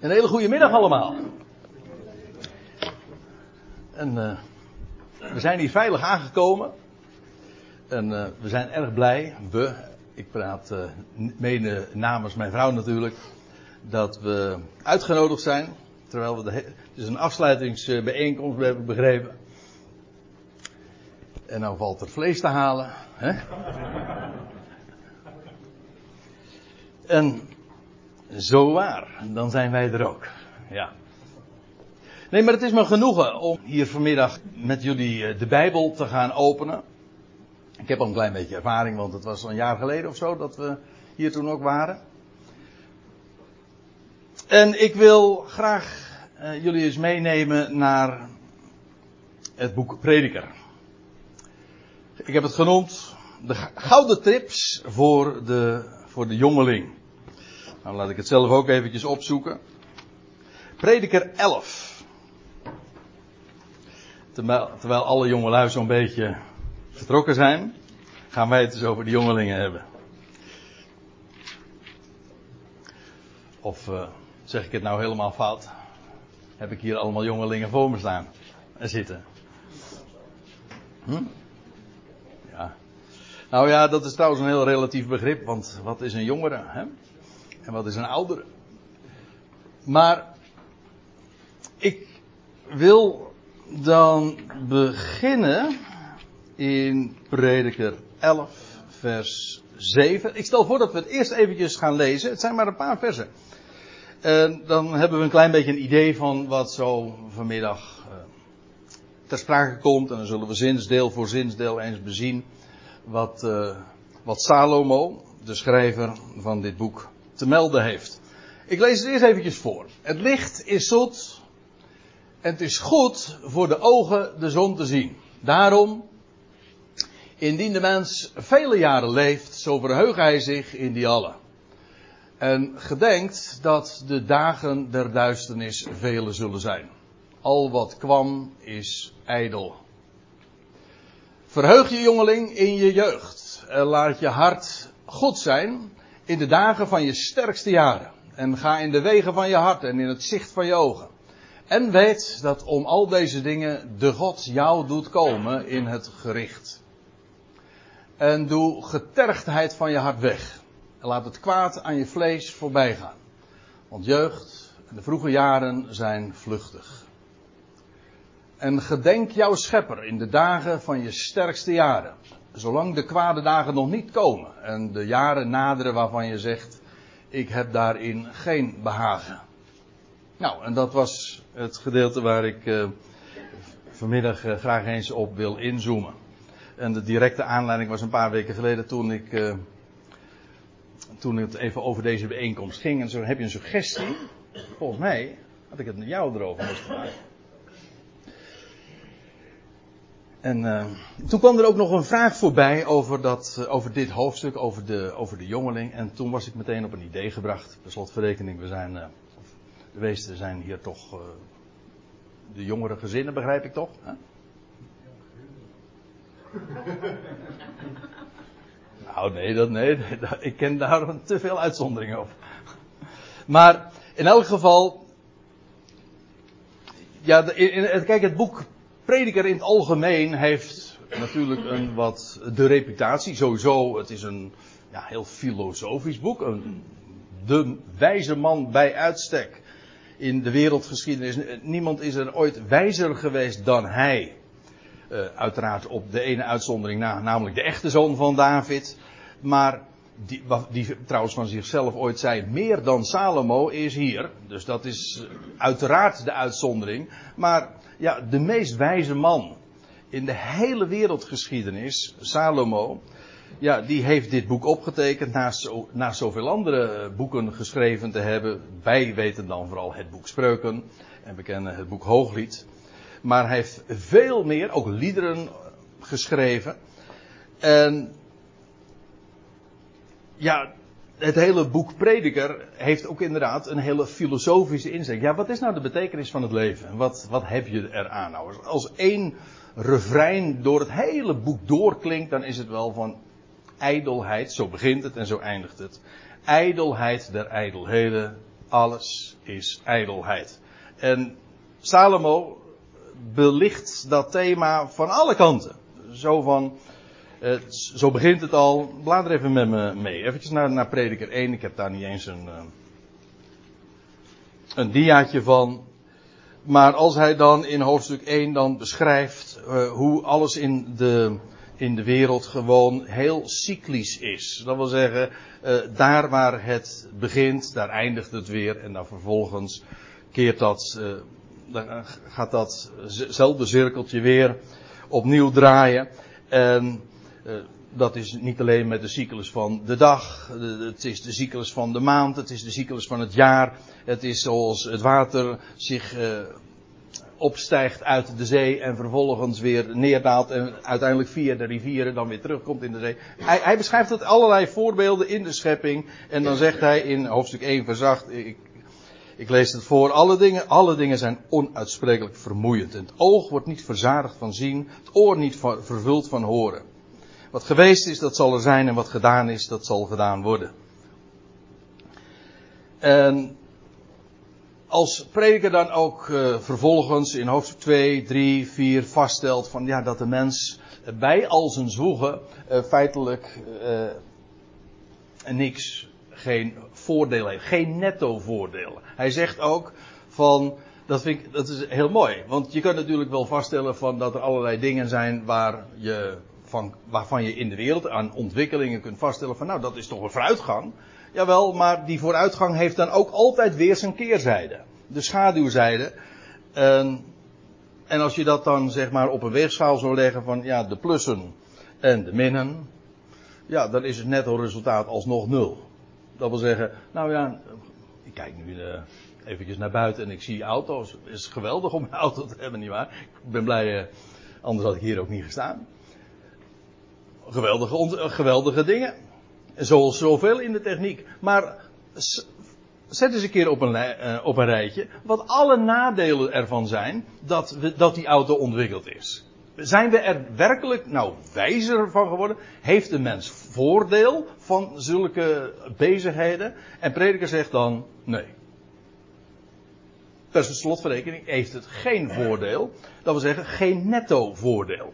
Een hele goede middag allemaal. En uh, we zijn hier veilig aangekomen. En uh, we zijn erg blij. We, ik praat uh, mede namens mijn vrouw natuurlijk. Dat we uitgenodigd zijn. Terwijl we de, het is een afsluitingsbijeenkomst, heb ik begrepen. En nou valt er vlees te halen. Hè? En zo waar, dan zijn wij er ook. Ja. Nee, maar het is me genoegen om hier vanmiddag met jullie de Bijbel te gaan openen. Ik heb al een klein beetje ervaring, want het was al een jaar geleden of zo dat we hier toen ook waren. En ik wil graag uh, jullie eens meenemen naar het boek Prediker. Ik heb het genoemd de gouden tips voor de, voor de jongeling. Nou, laat ik het zelf ook eventjes opzoeken. Prediker 11. Terwijl, terwijl alle jongelui zo'n beetje vertrokken zijn, gaan wij het dus over de jongelingen hebben. Of uh, zeg ik het nou helemaal fout? Heb ik hier allemaal jongelingen voor me staan en zitten? Hm? Ja. Nou ja, dat is trouwens een heel relatief begrip, want wat is een jongere? Hè? En wat is een oudere? Maar ik wil dan beginnen in Prediker 11, vers 7. Ik stel voor dat we het eerst eventjes gaan lezen. Het zijn maar een paar versen. En dan hebben we een klein beetje een idee van wat zo vanmiddag uh, ter sprake komt. En dan zullen we zinsdeel voor zinsdeel eens bezien wat, uh, wat Salomo, de schrijver van dit boek, te melden heeft. Ik lees het eerst eventjes voor. Het licht is zoet en het is goed voor de ogen de zon te zien. Daarom, indien de mens vele jaren leeft, zo verheugt hij zich in die alle. En gedenkt dat de dagen der duisternis vele zullen zijn. Al wat kwam is ijdel. Verheug je jongeling in je jeugd. En laat je hart goed zijn in de dagen van je sterkste jaren. En ga in de wegen van je hart en in het zicht van je ogen. En weet dat om al deze dingen de God jou doet komen in het gericht. En doe getergdheid van je hart weg. En laat het kwaad aan je vlees voorbij gaan. Want jeugd en de vroege jaren zijn vluchtig. En gedenk jouw schepper in de dagen van je sterkste jaren zolang de kwade dagen nog niet komen en de jaren naderen waarvan je zegt, ik heb daarin geen behagen. Nou, en dat was het gedeelte waar ik uh, vanmiddag uh, graag eens op wil inzoomen. En de directe aanleiding was een paar weken geleden toen ik, uh, toen het even over deze bijeenkomst ging. En zo heb je een suggestie. Volgens mij had ik het met jou erover moeten vragen. En uh, toen kwam er ook nog een vraag voorbij over, dat, uh, over dit hoofdstuk, over de, over de jongeling. En toen was ik meteen op een idee gebracht. Per slotverrekening, we zijn, uh, de meesten zijn hier toch de jongere gezinnen, begrijp ik toch? Nou, nee, dat, nee, ik ken daar te veel uitzonderingen op. Maar in elk geval, ja, kijk, het boek prediker in het algemeen heeft natuurlijk een wat de reputatie. Sowieso, het is een ja, heel filosofisch boek. Een, de wijze man bij uitstek in de wereldgeschiedenis. Niemand is er ooit wijzer geweest dan hij. Uh, uiteraard op de ene uitzondering na, namelijk de echte zoon van David. Maar die, die trouwens van zichzelf ooit zei, meer dan Salomo is hier. Dus dat is uiteraard de uitzondering. Maar ja, de meest wijze man in de hele wereldgeschiedenis, Salomo, ja, die heeft dit boek opgetekend naast zoveel andere boeken geschreven te hebben. Wij weten dan vooral het boek Spreuken en we kennen het boek Hooglied. Maar hij heeft veel meer, ook liederen geschreven. En ja, het hele boek Prediker heeft ook inderdaad een hele filosofische inzicht. Ja, wat is nou de betekenis van het leven? Wat, wat heb je eraan nou? Als één refrein door het hele boek doorklinkt, dan is het wel van ijdelheid. Zo begint het en zo eindigt het. Ijdelheid der ijdelheden alles is ijdelheid. En Salomo belicht dat thema van alle kanten. Zo van, uh, zo begint het al. Blader even met me mee. Even naar, naar prediker 1. Ik heb daar niet eens een, uh, een diaatje van. Maar als hij dan in hoofdstuk 1 dan beschrijft uh, hoe alles in de, in de wereld gewoon heel cyclisch is. Dat wil zeggen, daar waar het begint, daar eindigt het weer. En dan vervolgens keert dat, dan gaat datzelfde cirkeltje weer opnieuw draaien. En dat is niet alleen met de cyclus van de dag, het is de cyclus van de maand, het is de cyclus van het jaar. Het is zoals het water zich uh, opstijgt uit de zee en vervolgens weer neerdaalt en uiteindelijk via de rivieren dan weer terugkomt in de zee. Hij, hij beschrijft het allerlei voorbeelden in de schepping en dan zegt hij in hoofdstuk 1 vers 8, ik, ik lees het voor, alle dingen, alle dingen zijn onuitsprekelijk vermoeiend. En het oog wordt niet verzadigd van zien, het oor niet vervuld van horen. Wat geweest is, dat zal er zijn en wat gedaan is, dat zal gedaan worden. En als prediker dan ook uh, vervolgens in hoofdstuk 2, 3, 4 vaststelt van ja, dat de mens bij al zijn zwoegen uh, feitelijk uh, niks, geen voordeel heeft, geen netto voordeel. Hij zegt ook van, dat vind ik, dat is heel mooi, want je kunt natuurlijk wel vaststellen van dat er allerlei dingen zijn waar je van, waarvan je in de wereld aan ontwikkelingen kunt vaststellen van nou dat is toch een vooruitgang. Jawel, maar die vooruitgang heeft dan ook altijd weer zijn keerzijde. De schaduwzijde. En, en als je dat dan zeg maar op een weegschaal zou leggen van ja de plussen en de minnen. Ja, dan is het netto resultaat alsnog nul. Dat wil zeggen, nou ja, ik kijk nu uh, eventjes naar buiten en ik zie auto's. Het is geweldig om een auto te hebben, nietwaar? Ik ben blij, uh, anders had ik hier ook niet gestaan geweldige, geweldige dingen. Zoals zoveel in de techniek. Maar zet eens een keer op een, uh, op een rijtje. Wat alle nadelen ervan zijn dat, we, dat die auto ontwikkeld is. Zijn we er werkelijk nou wijzer van geworden? Heeft de mens voordeel van zulke bezigheden? En prediker zegt dan nee. Per slotverrekening heeft het geen voordeel. Dat wil zeggen geen netto voordeel.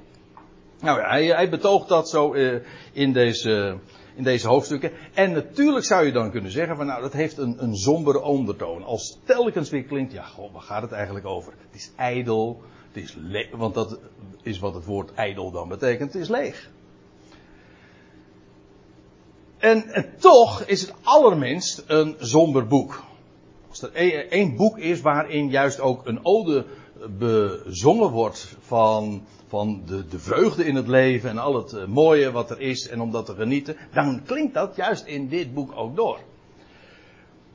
Nou ja, hij, hij betoogt dat zo uh, in, deze, in deze hoofdstukken. En natuurlijk zou je dan kunnen zeggen van nou dat heeft een, een sombere ondertoon. Als telkens weer klinkt, ja goh, waar gaat het eigenlijk over? Het is ijdel, het is leeg, want dat is wat het woord ijdel dan betekent, het is leeg. En, en toch is het allerminst een somber boek. Als er e-, één boek is waarin juist ook een ode bezongen wordt van van de, de vreugde in het leven en al het uh, mooie wat er is en om dat te genieten, dan klinkt dat juist in dit boek ook door.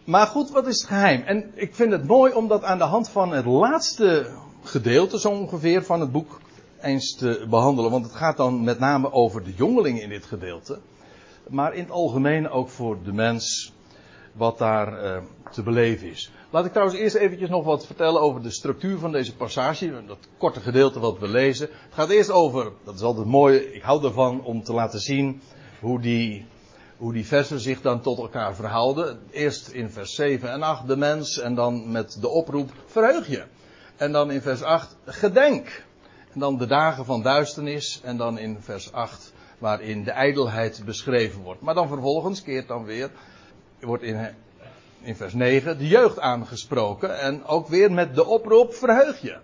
Maar goed, wat is het geheim? En ik vind het mooi om dat aan de hand van het laatste gedeelte, zo ongeveer, van het boek eens te behandelen. Want het gaat dan met name over de jongelingen in dit gedeelte. Maar in het algemeen ook voor de mens wat daar uh, te beleven is. Laat ik trouwens eerst eventjes nog wat vertellen over de structuur van deze passage. Dat korte gedeelte wat we lezen. Het gaat eerst over, dat is altijd mooi, ik hou ervan om te laten zien hoe die, hoe die versen zich dan tot elkaar verhouden. Eerst in vers 7 en 8 de mens en dan met de oproep verheug je. En dan in vers 8 gedenk. En dan de dagen van duisternis en dan in vers 8 waarin de ijdelheid beschreven wordt. Maar dan vervolgens keert dan weer, wordt in in vers 9 de jeugd aangesproken. En ook weer met de oproep verheug je.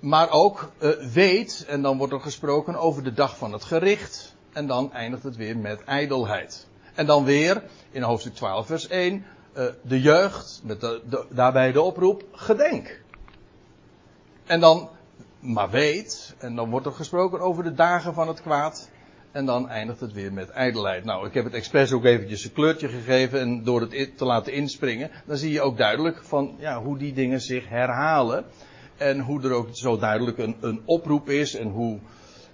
Maar ook uh, weet, en dan wordt er gesproken over de dag van het gericht. En dan eindigt het weer met ijdelheid. En dan weer in hoofdstuk 12 vers 1 uh, eh, de jeugd, met daarbij de oproep gedenk. En dan, maar weet, en dan wordt er gesproken over de dagen van het kwaad. En dan eindigt het weer met ijdelheid. Nou, ik heb het expres ook eventjes een kleurtje gegeven. En door het te laten inspringen, dan zie je ook duidelijk van ja, hoe die dingen zich herhalen. En hoe er ook zo duidelijk een, een oproep is. En hoe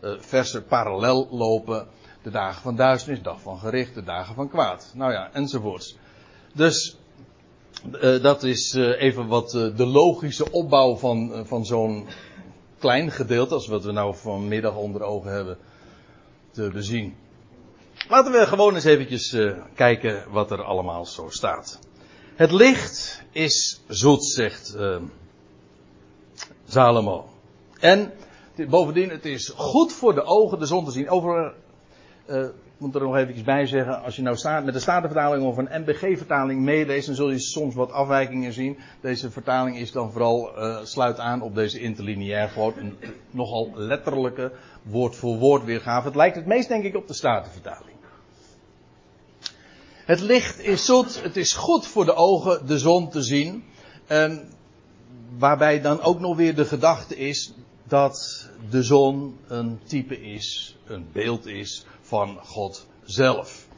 uh, versen parallel lopen. De dagen van duisternis, dag van gericht, de dagen van kwaad. Nou ja, enzovoorts. Dus uh, dat is uh, even wat de logische opbouw van, van zo'n klein gedeelte. Als wat we nou vanmiddag onder ogen hebben te. Laten we gewoon eens eventjes uh, kijken wat er allemaal zo staat. Het licht is zoet, zegt uh, Salomo. En bovendien, het is goed voor de ogen de zon te zien. Over, uh, moet er nog even bij zeggen, als je nou staat met de Statenvertaling of een MBG-vertaling meeleest, dan zul je soms wat afwijkingen zien. Deze vertaling is dan vooral, uh, sluit aan op deze interlineair, gewoon een nogal letterlijke woord voor woord weergave. Het lijkt het meest denk ik op de Statenvertaling. Het licht is zoet, het is goed voor de ogen de zon te zien. En waarbij dan ook nog weer de gedachte is dat de zon een type is, een beeld is van God zelf.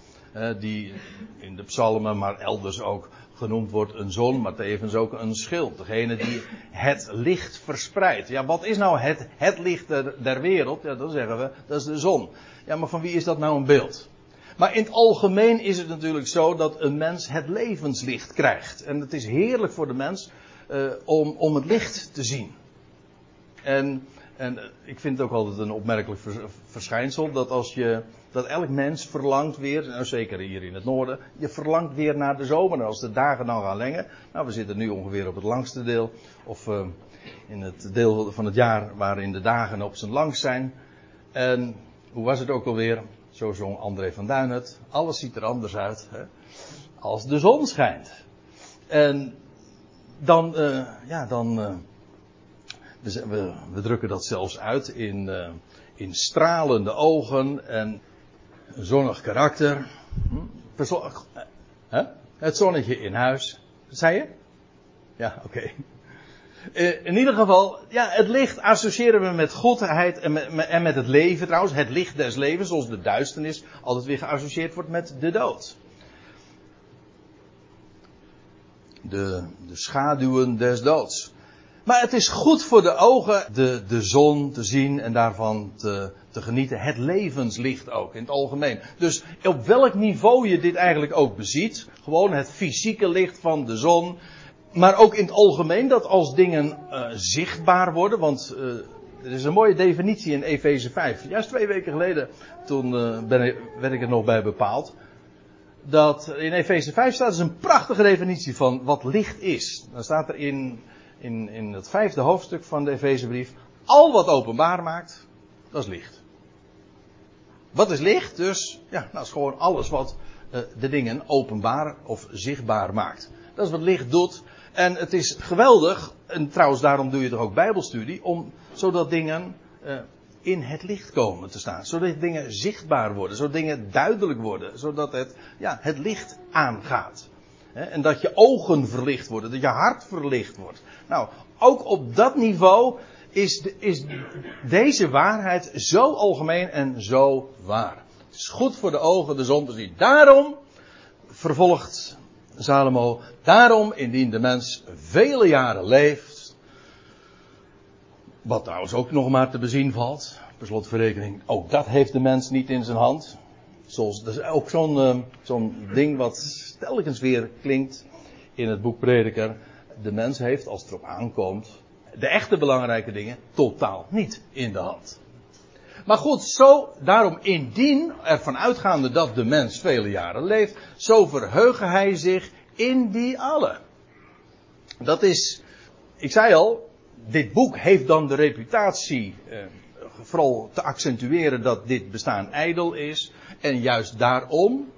die in de psalmen, maar elders ook genoemd wordt een zon, maar tevens ook een schild. Degene die het licht verspreidt. Ja, wat is nou het, het licht der, der wereld? Ja, dan zeggen we, dat is de zon. Ja, maar van wie is dat nou een beeld? Maar in het algemeen is het natuurlijk zo dat een mens het levenslicht krijgt. En het is heerlijk voor de mens uh, om, om het licht te zien. En, en ik vind het ook altijd een opmerkelijk verschijnsel dat als je, dat elk mens verlangt weer, nou zeker hier in het noorden, je verlangt weer naar de zomer. Als de dagen dan gaan lengen, nou we zitten nu ongeveer op het langste deel, of uh, in het deel van het jaar waarin de dagen op zijn langst zijn. En hoe was het ook alweer? Zo zong André van Duin het. Alles ziet er anders uit hè? als de zon schijnt. En dan, uh, ja, dan. Uh, we, we, drukken dat zelfs uit in, uh, in stralende ogen en zonnig karakter. Hm? Het zonnetje in huis. Zei je? Ja, oké. Okay. In ieder geval, ja, het licht associëren we met godheid en met, en met het leven trouwens. Het licht des levens, zoals de duisternis altijd weer geassocieerd wordt met de dood. De, de schaduwen des doods. Maar het is goed voor de ogen de, de zon te zien en daarvan te, te genieten. Het levenslicht ook in het algemeen. Dus op welk niveau je dit eigenlijk ook beziet. Gewoon het fysieke licht van de zon maar ook in het algemeen dat als dingen uh, zichtbaar worden, want uh, er is een mooie definitie in Efeze 5. Juist twee weken geleden, toen uh, ben ik, werd ik er nog bij bepaald. Dat in Efeze 5 staat dus een prachtige definitie van wat licht is. Dan staat er in, in, in het vijfde hoofdstuk van de Efezebrief, al wat openbaar maakt, dat is licht. Wat is licht? Dus, ja, dat is gewoon alles wat de dingen openbaar of zichtbaar maakt. Dat is wat licht doet. En het is geweldig, en trouwens daarom doe je toch ook bijbelstudie, om, zodat dingen uh, in het licht komen te staan. Zodat dingen zichtbaar worden, zodat dingen duidelijk worden, zodat het, ja, het licht aangaat. En dat je ogen verlicht worden, dat je hart verlicht wordt. Nou, ook op dat niveau is, is deze waarheid zo algemeen en zo waar. Het is goed voor de ogen de zon te zien. Daarom vervolgt Salomo, daarom indien de mens vele jaren leeft, wat trouwens ook nog maar te bezien valt, per slotverrekening, ook dat heeft de mens niet in zijn hand. Zoals, ook zo'n uh, zo'n ding wat telkens weer klinkt in het boek Prediker. De mens heeft, als het erop aankomt, de echte belangrijke dingen totaal niet in de hand. Maar goed, zo, daarom indien, ervan uitgaande dat de mens vele jaren leeft, zo verheugen hij zich in die alle. Dat is, ik zei al, dit boek heeft dan de reputatie, eh, vooral te accentueren dat dit bestaan ijdel is. En juist daarom,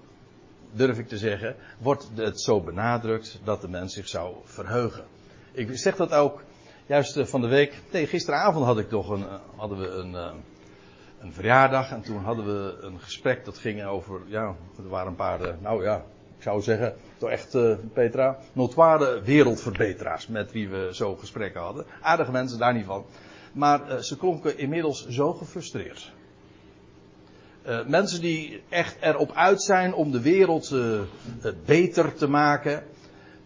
durf ik te zeggen, wordt het zo benadrukt dat de mens zich zou verheugen. Ik zeg dat ook juist van de week. Nee, gisteravond had ik toch een, hadden we een, eh, een verjaardag en toen hadden we een gesprek dat ging over, ja, er waren een paar, eh, nou ja, ik zou zeggen, toch echt, Petra, notoire wereldverbeteraars met wie we zo gesprekken hadden. Aardige mensen, daar niet van. Maar ze klonken inmiddels zo gefrustreerd. Uh, mensen die echt erop uit zijn om de wereld beter te maken.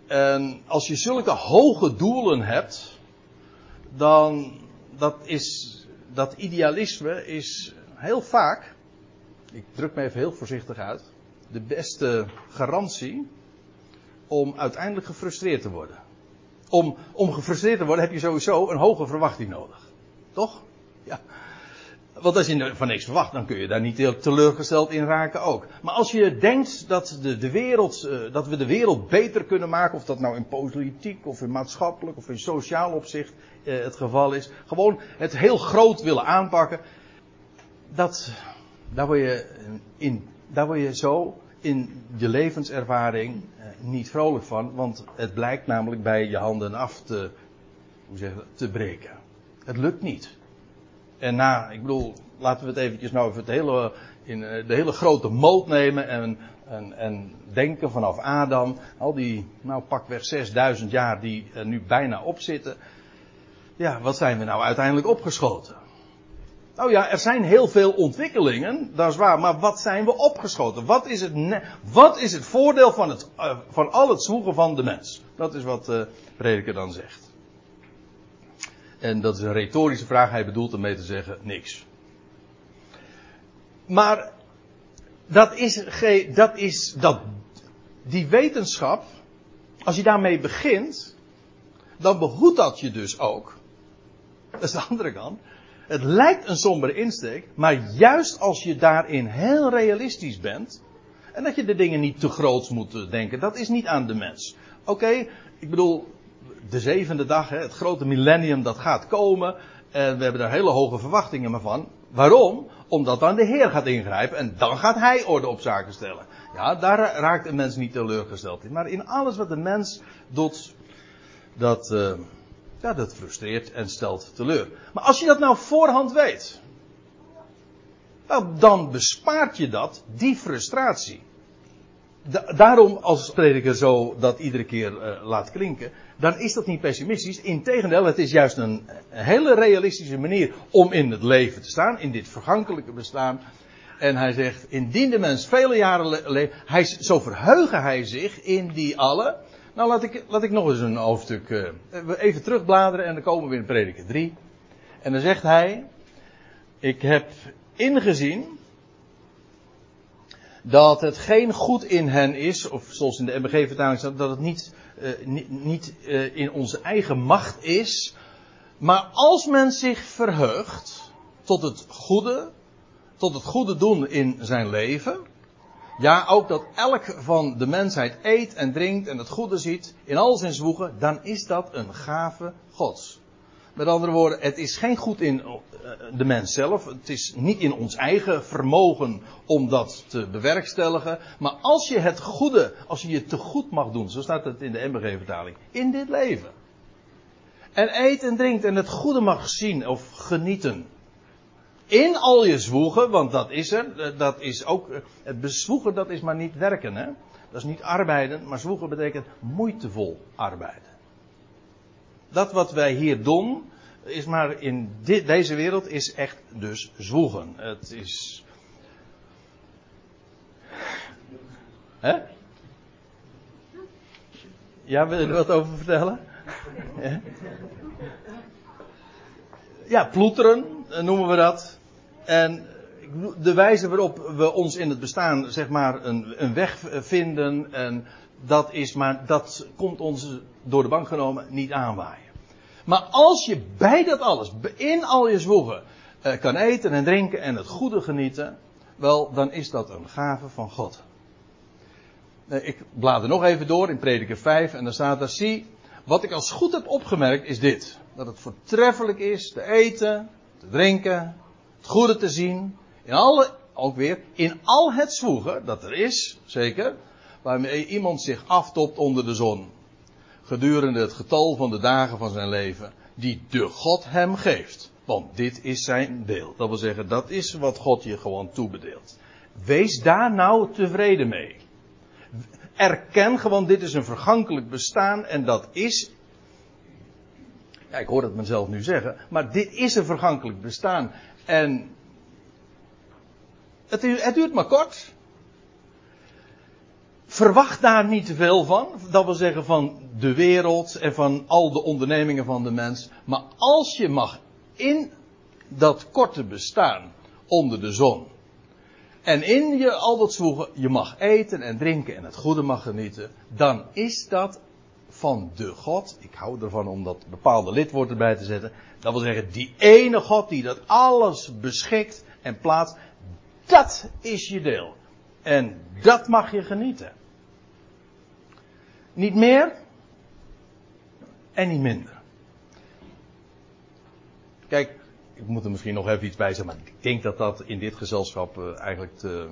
En als je zulke hoge doelen hebt, dan dat is dat idealisme is heel vaak, ik druk me even heel voorzichtig uit, de beste garantie om uiteindelijk gefrustreerd te worden. Om, om gefrustreerd te worden heb je sowieso een hoge verwachting nodig. Toch? Ja. Want als je van niks verwacht, dan kun je daar niet heel teleurgesteld in raken ook. Maar als je denkt dat, de, de wereld, uh, dat we de wereld beter kunnen maken, of dat nou in politiek, of in maatschappelijk, of in sociaal opzicht uh, het geval is, gewoon het heel groot willen aanpakken, dat, daar, word je in, daar word je zo in je levenservaring niet vrolijk van, want het blijkt namelijk bij je handen af te, hoe zeg je, te breken. Het lukt niet. En na, ik bedoel, laten we het eventjes nou even het hele, in de hele grote moot nemen en, en, en denken vanaf Adam. Al die, nou pakweg 6000 jaar die er nu bijna op zitten. Ja, wat zijn we nou uiteindelijk opgeschoten? Nou ja, er zijn heel veel ontwikkelingen, dat is waar, maar wat zijn we opgeschoten? Wat is het, wat is het voordeel van, het, uh, van al het zwoegen van de mens? Dat is wat de prediker dan zegt. En dat is een retorische vraag. Hij bedoelt ermee te zeggen niks. Maar dat is, dat is dat, die wetenschap, als je daarmee begint, dan behoedt dat je dus ook. Dat is de andere kant. Het lijkt een sombere insteek, maar juist als je daarin heel realistisch bent, en dat je de dingen niet te groot moet denken, dat is niet aan de mens. Oké, ik bedoel, de zevende dag, het grote millennium dat gaat komen. En we hebben daar hele hoge verwachtingen van. Waarom? Omdat dan de Heer gaat ingrijpen en dan gaat Hij orde op zaken stellen. Ja, daar raakt een mens niet teleurgesteld in. Maar in alles wat de mens doet, dat, uh, ja, dat frustreert en stelt teleur. Maar als je dat nou voorhand weet, nou, dan bespaart je dat, die frustratie. Da daarom, als prediker zo dat iedere keer uh, laat klinken, dan is dat niet pessimistisch. Integendeel, het is juist een hele realistische manier om in het leven te staan, in dit vergankelijke bestaan. En hij zegt, indien de mens vele jaren leeft, zo verheugen hij zich in die alle. Nou, laat ik, laat ik nog eens een hoofdstuk uh, even terugbladeren en dan komen we in prediker 3. En dan zegt hij, ik heb ingezien dat het geen goed in hen is, of zoals in de MBG-vertaling staat, dat het niet uh, niet, niet uh, in onze eigen macht is. Maar als men zich verheugt tot het goede, tot het goede doen in zijn leven. Ja, ook dat elk van de mensheid eet en drinkt en het goede ziet in al zijn zwoegen, dan is dat een gave Gods. Met andere woorden, het is geen goed in eh, de mens zelf. Het is niet in ons eigen vermogen om dat te bewerkstelligen. Maar als je het goede, als je je te goed mag doen, zo staat het in de MBG-vertaling, in dit leven. En eet en drinkt en het goede mag zien of genieten. In al je zwoegen, want dat is er, eh, dat is ook, eh, het bezwoegen dat is maar niet werken hè. Dat is niet arbeiden, maar zwoegen betekent moeitevol arbeiden dat wat wij hier doen, is maar in dit, deze wereld is echt dus zwoegen. Het is. Hè? Ja, wil je er wat over vertellen? Ja, ploeteren eh, noemen we dat. En de wijze waarop we ons in het bestaan, zeg maar, een, een weg vinden. En dat is maar, dat komt ons door de bank genomen niet aanwaaien. Maar als je bij dat alles, in al je zwoegen, eh, kan eten en drinken en het goede genieten, wel, dan is dat een gave van God. Ik blader nog even door in Prediker 5 en dan staat daar, zie, wat ik als goed heb opgemerkt is dit. Dat het voortreffelijk is te eten, te drinken, het goede te zien, in alle, ook weer, in al het zwoegen dat er is, zeker, waarmee iemand zich aftopt onder de zon gedurende het getal van de dagen van zijn leven, die de God hem geeft. Want dit is zijn deel. Dat wil zeggen, dat is wat God je gewoon toebedeelt. Wees daar nou tevreden mee. Erken gewoon, dit is een vergankelijk bestaan en dat is. Ja, ik hoor het mezelf nu zeggen, maar dit is een vergankelijk bestaan. En het, het duurt maar kort. Verwacht daar niet te veel van. Dat wil zeggen van de wereld en van al de ondernemingen van de mens. Maar als je mag in dat korte bestaan onder de zon. En in je al dat zwoegen, je mag eten en drinken en het goede mag genieten. Dan is dat van de God. Ik hou ervan om dat bepaalde lidwoord erbij te zetten. Dat wil zeggen, die ene God die dat alles beschikt en plaatst. Dat is je deel. En dat mag je genieten. Niet meer en niet minder. Kijk, ik moet er misschien nog even iets bij zeggen, maar ik denk dat dat in dit gezelschap uh, eigenlijk te,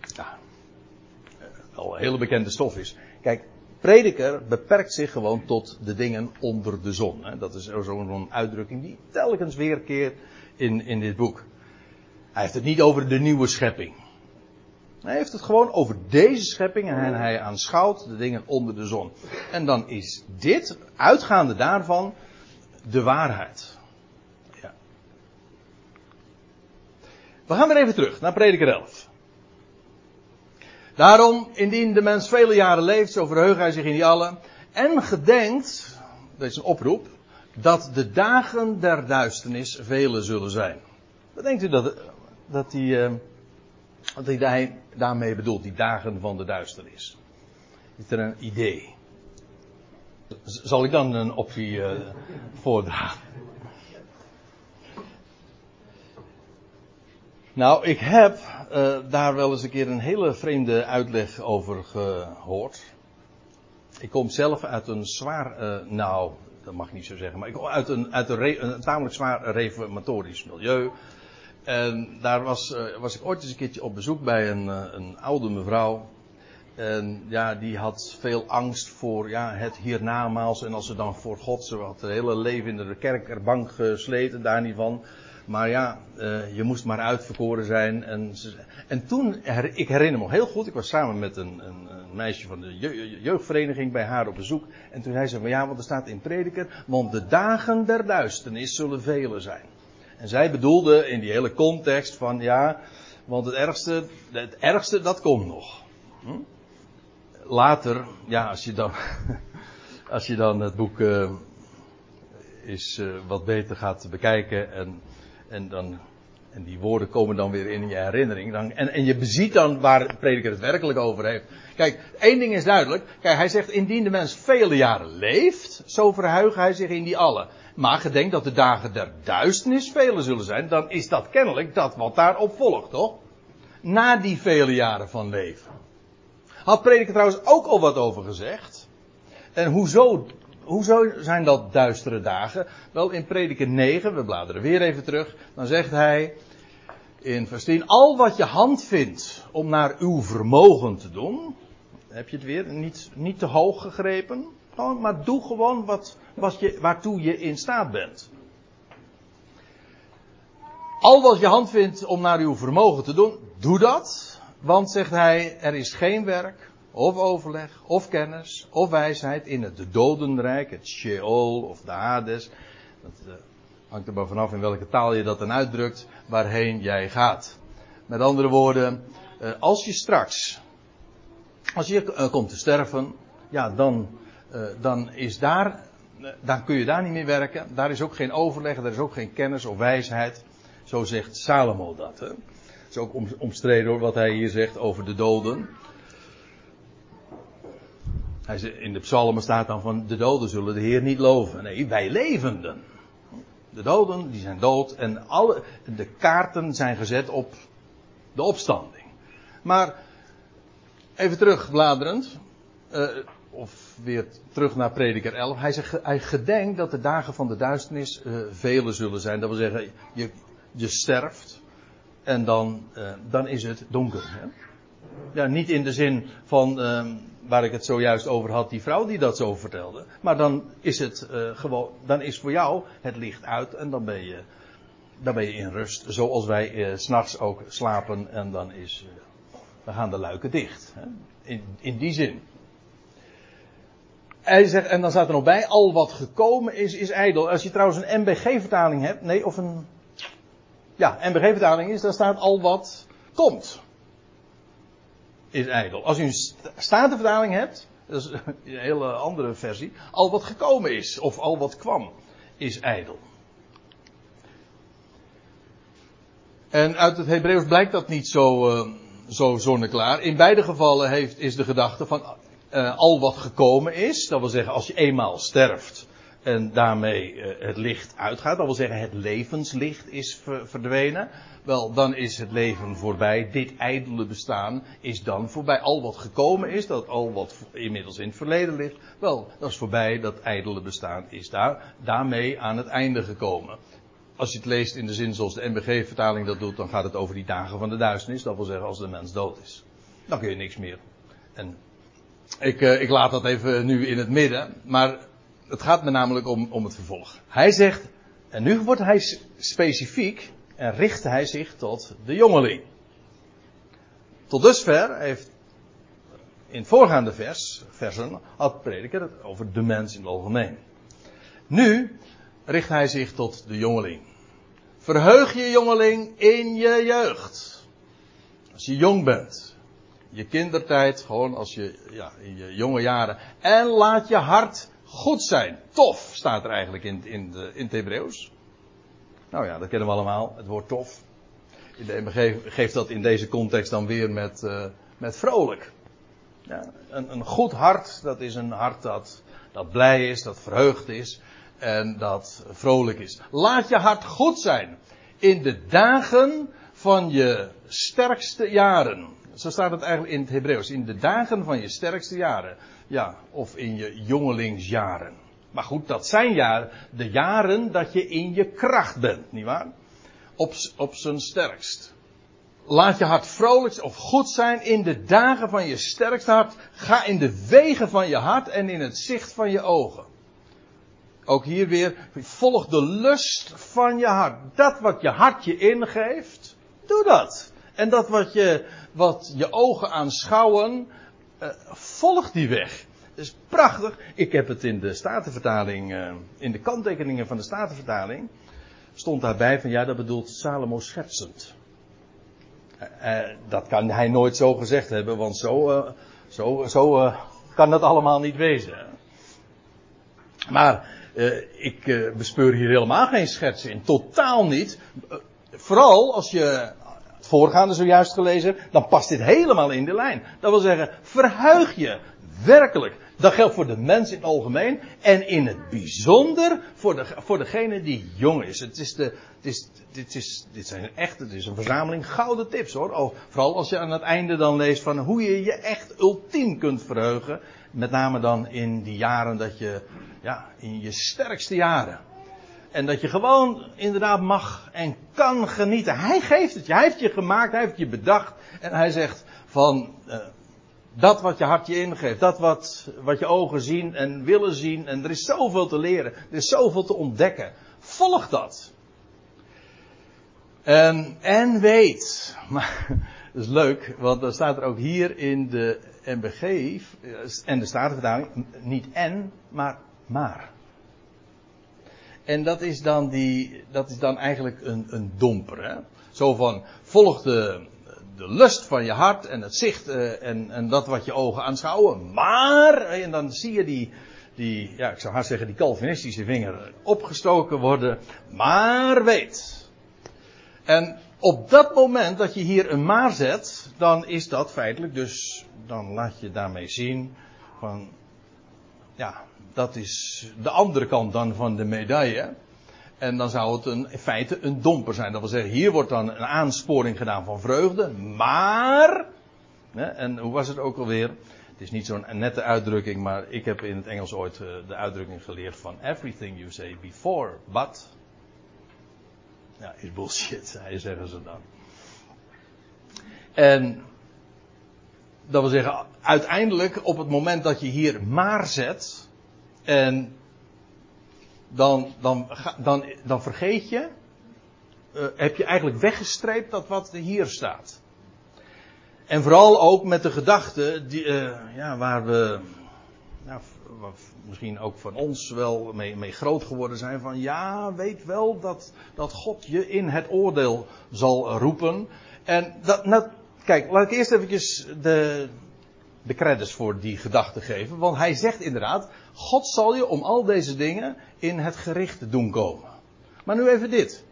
ja, al een hele bekende stof is. Kijk, prediker beperkt zich gewoon tot de dingen onder de zon. Hè. Dat is zo'n uitdrukking die telkens weerkeert in, in dit boek. Hij heeft het niet over de nieuwe schepping. Hij heeft het gewoon over deze schepping en hij aanschouwt de dingen onder de zon. En dan is dit, uitgaande daarvan, de waarheid. Ja. We gaan weer even terug naar prediker 11. Daarom, indien de mens vele jaren leeft, zo verheugt hij zich in die allen. En gedenkt, dat is een oproep, dat de dagen der duisternis vele zullen zijn. Wat denkt u dat, dat die, uh, wat hij daarmee bedoelt, die dagen van de duisternis? Is er een idee? Zal ik dan een optie uh, voordragen? Nou, ik heb uh, daar wel eens een keer een hele vreemde uitleg over gehoord. Ik kom zelf uit een zwaar, uh, nou, dat mag niet zo zeggen, maar ik kom uit een, uit een tamelijk zwaar reformatorisch milieu. En daar was, uh, was ik ooit eens een keertje op bezoek bij een, een oude mevrouw. En ja, die had veel angst voor ja, het hiernamaals. En als ze dan voor God, ze had het hele leven in de kerkerbank gesleten, daar niet van. Maar ja, uh, je moest maar uitverkoren zijn. En, en toen, her, ik herinner me heel goed, ik was samen met een, een, meisje van de je, jeugdvereniging bij haar op bezoek. En toen zei ze van ja, want er staat in prediker, want de dagen der duisternis zullen vele zijn. En zij bedoelde in die hele context van ja, want het ergste, het ergste dat komt nog. Hm? Later, ja, als je dan, als je dan het boek uh, is uh, wat beter gaat bekijken en en, dan, en die woorden komen dan weer in je herinnering. Dan, en, en je beziet dan waar de prediker het werkelijk over heeft. Kijk, één ding is duidelijk. Kijk, hij zegt, indien de mens vele jaren leeft, zo verheugt hij zich in die alle. Maar gedenk dat de dagen der duisternis vele zullen zijn, dan is dat kennelijk dat wat daarop volgt, toch? Na die vele jaren van leven. Had prediker trouwens ook al wat over gezegd. En hoezo hoezo zijn dat duistere dagen? Wel, in prediker 9, we bladeren weer even terug, dan zegt hij in vers 10, al wat je hand vindt om naar uw vermogen te doen, heb je het weer, niet, niet te hoog gegrepen, gewoon, maar doe gewoon wat, wat je, waartoe je in staat bent. Al wat je hand vindt om naar uw vermogen te doen, doe dat. Want, zegt hij, er is geen werk of overleg, of kennis, of wijsheid in het dodenrijk, het Sheol of de Hades. Dat uh, hangt er maar vanaf in welke taal je dat dan uitdrukt, waarheen jij gaat. Met andere woorden, uh, als je straks, als je uh, komt te sterven, ja, dan, dan is daar, dan kun je daar niet meer werken. Daar is ook geen overleg, daar is ook geen kennis of wijsheid. Zo zegt Salomo dat. Hè. Het is ook omstreden wat hij hier zegt over de doden. In de psalmen staat dan van de doden zullen de Heer niet loven. Nee, wij levenden. De doden die zijn dood en alle, de kaarten zijn gezet op de opstanding. Maar even terugbladerend, uh, of weer terug naar prediker 11. Hij, zegt, hij gedenkt dat de dagen van de duisternis uh, vele zullen zijn. Dat wil zeggen, je, je sterft en dan, uh, dan is het donker. Hè? Ja, niet in de zin van uh, waar ik het zojuist over had, die vrouw die dat zo vertelde. Maar dan is het uh, gewoon, dan is voor jou het licht uit en dan ben je, dan ben je in rust. Zoals wij uh, s'nachts ook slapen en dan is, dan gaan de luiken dicht. Hè? In, in die zin. Hij zegt, en dan staat er nog bij, al wat gekomen is, is ijdel. Als je trouwens een MBG-vertaling hebt, nee, of een, ja, MBG-vertaling is, dan staat al wat komt is ijdel. Als u een statenvertaling hebt, dat is een hele andere versie, al wat gekomen is, of al wat kwam, is ijdel. En uit het Hebreeuws blijkt dat niet zo, uh, zo zonneklaar. In beide gevallen heeft, is de gedachte van, uh, al wat gekomen is. Dat wil zeggen, als je eenmaal sterft en daarmee uh, het licht uitgaat, dat wil zeggen, het levenslicht is verdwenen. Wel, dan is het leven voorbij. Dit ijdele bestaan is dan voorbij. Al wat gekomen is, dat al wat inmiddels in het verleden ligt, wel, dat is voorbij. Dat ijdele bestaan is daar, daarmee aan het einde gekomen. Als je het leest in de zin zoals de MBG-vertaling dat doet, dan gaat het over die dagen van de duisternis. Dat wil zeggen, als de mens dood is. Dan kun je niks meer. En ik, uh, ik laat dat even nu in het midden. Maar het gaat me namelijk om, om het vervolg. Hij zegt, en nu wordt hij specifiek en richt hij zich tot de jongeling. Tot dusver heeft in het voorgaande vers, versen had prediker het over de mens in het algemeen. Nu richt hij zich tot de jongeling. Verheug je jongeling in je jeugd. Als je jong bent. Je kindertijd, gewoon als je, ja, in je jonge jaren. En laat je hart goed zijn. Tof staat er eigenlijk in, in, de, in het Hebreeuws. Nou ja, dat kennen we allemaal, het woord tof. In de geeft dat in deze context dan weer met, uh, met vrolijk. Ja, een, een, goed hart, dat is een hart dat, dat blij is, dat verheugd is en dat vrolijk is. Laat je hart goed zijn in de dagen van je sterkste jaren. Zo staat het eigenlijk in het Hebreeuws. In de dagen van je sterkste jaren. Ja, of in je jongelingsjaren. Maar goed, dat zijn jaren, de jaren dat je in je kracht bent, nietwaar? Op, op zijn sterkst. Laat je hart vrolijk of goed zijn in de dagen van je sterkste hart. Ga in de wegen van je hart en in het zicht van je ogen. Ook hier weer, volg de lust van je hart. Dat wat je hart je ingeeft, doe dat. En dat wat je, wat je ogen aanschouwen, uh, volg die weg is prachtig. Ik heb het in de Statenvertaling, uh, in de kanttekeningen van de Statenvertaling, stond daarbij van ja, dat bedoelt Salomo schertsend. Uh, dat kan hij nooit zo gezegd hebben, want zo, zo, zo kan dat allemaal niet wezen. Maar ik bespeur hier helemaal geen schertsen in, totaal niet. vooral als je voorgaande zojuist gelezen hebt, dan past dit helemaal in de lijn. Dat wil zeggen, verheug je werkelijk dat geldt voor de mens in het algemeen. En in het bijzonder voor, de, voor degene die jong is. Het is de, het is, dit, is, dit zijn echt, het is een verzameling gouden tips hoor. vooral als je aan het einde dan leest van hoe je je echt ultiem kunt verheugen. Met name dan in die jaren dat je, ja, in je sterkste jaren. En dat je gewoon inderdaad mag en kan genieten. Hij geeft het je. Hij heeft je gemaakt. Hij heeft je bedacht. En hij zegt van, uh, dat wat je hart je ingeeft, dat wat, wat je ogen zien en willen zien. En er is zoveel te leren, er is zoveel te ontdekken. Volg dat. En, en weet, maar dat is leuk, want dan staat er ook hier in de MBG en de Statenvertaling niet en, maar maar. En dat is dan, die, dat is dan eigenlijk een, een domper. Hè? Zo van, volg de, de lust van je hart en het zicht uh, en, en dat wat je ogen aanschouwen. Maar, en dan zie je die, die, ja, ik zou haast zeggen, die Calvinistische vinger opgestoken worden. Maar weet. En op dat moment dat je hier een maar zet, dan is dat feitelijk dus, dan laat je daarmee zien van, ja, dat is de andere kant dan van de medaille. En dan zou het een, in feite een domper zijn. Dat wil zeggen, hier wordt dan een aansporing gedaan van vreugde. Maar. Hè, en hoe was het ook alweer? Het is niet zo'n nette uitdrukking, maar ik heb in het Engels ooit uh, de uitdrukking geleerd van everything you say before, but. Ja, is bullshit, zeggen ze dan. En dat wil zeggen, uiteindelijk op het moment dat je hier maar zet. En dan, dan, dan, dan vergeet je, uh, heb je eigenlijk weggestreept dat wat hier staat. En vooral ook met de gedachte, die, uh, ja, waar we nou, misschien ook van ons wel mee, mee, groot geworden zijn, van ja, weet wel dat, dat God je in het oordeel zal roepen. En dat, nou, kijk, laat ik eerst eventjes de, de credits voor die gedachte geven. Want hij zegt inderdaad, God zal je om al deze dingen in het gericht doen komen. Maar nu even dit.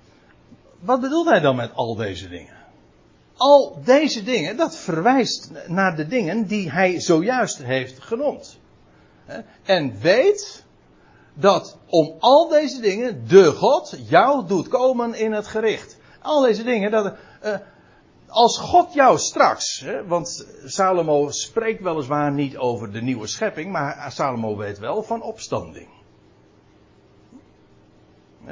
Wat bedoelt hij dan met al deze dingen? al deze dingen, dat verwijst naar de dingen die hij zojuist heeft genoemd. En weet dat om al deze dingen de God jou doet komen in het gericht. Al deze dingen, dat, uh, als God jou straks, hè, want Salomo spreekt weliswaar niet over de nieuwe schepping, maar Salomo weet wel van opstanding.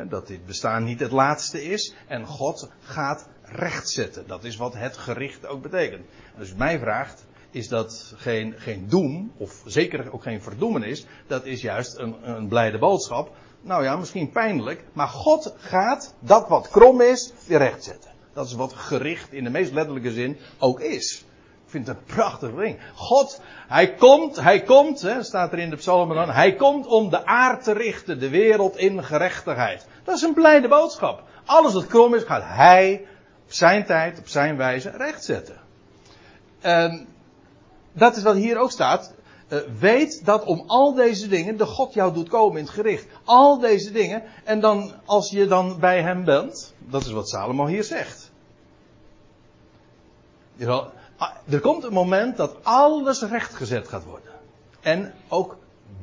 Dat dit bestaan niet het laatste is en God gaat rechtzetten. Dat is wat het gericht ook betekent. Dus mij vraagt, is dat geen, geen doem, of zeker ook geen verdoemenis, dat is juist een, een blijde boodschap. Nou ja, misschien pijnlijk, maar God gaat dat wat krom is weer rechtzetten. Dat is wat gericht in de meest letterlijke zin ook is. Ik vind het een prachtig ding. God, hij komt, hij komt, hè, staat er in de psalmen dan, hij komt om de aard te richten, de wereld in gerechtigheid. Dat is een blijde boodschap. Alles wat krom is, gaat hij op zijn tijd, op zijn wijze rechtzetten. En dat is wat hier ook staat. Uh, weet dat om al deze dingen de God jou doet komen in het gericht. Al deze dingen. En dan, als je dan bij hem bent. Dat is wat Salomo hier zegt. Ah, er komt een moment dat alles rechtgezet gaat worden. En ook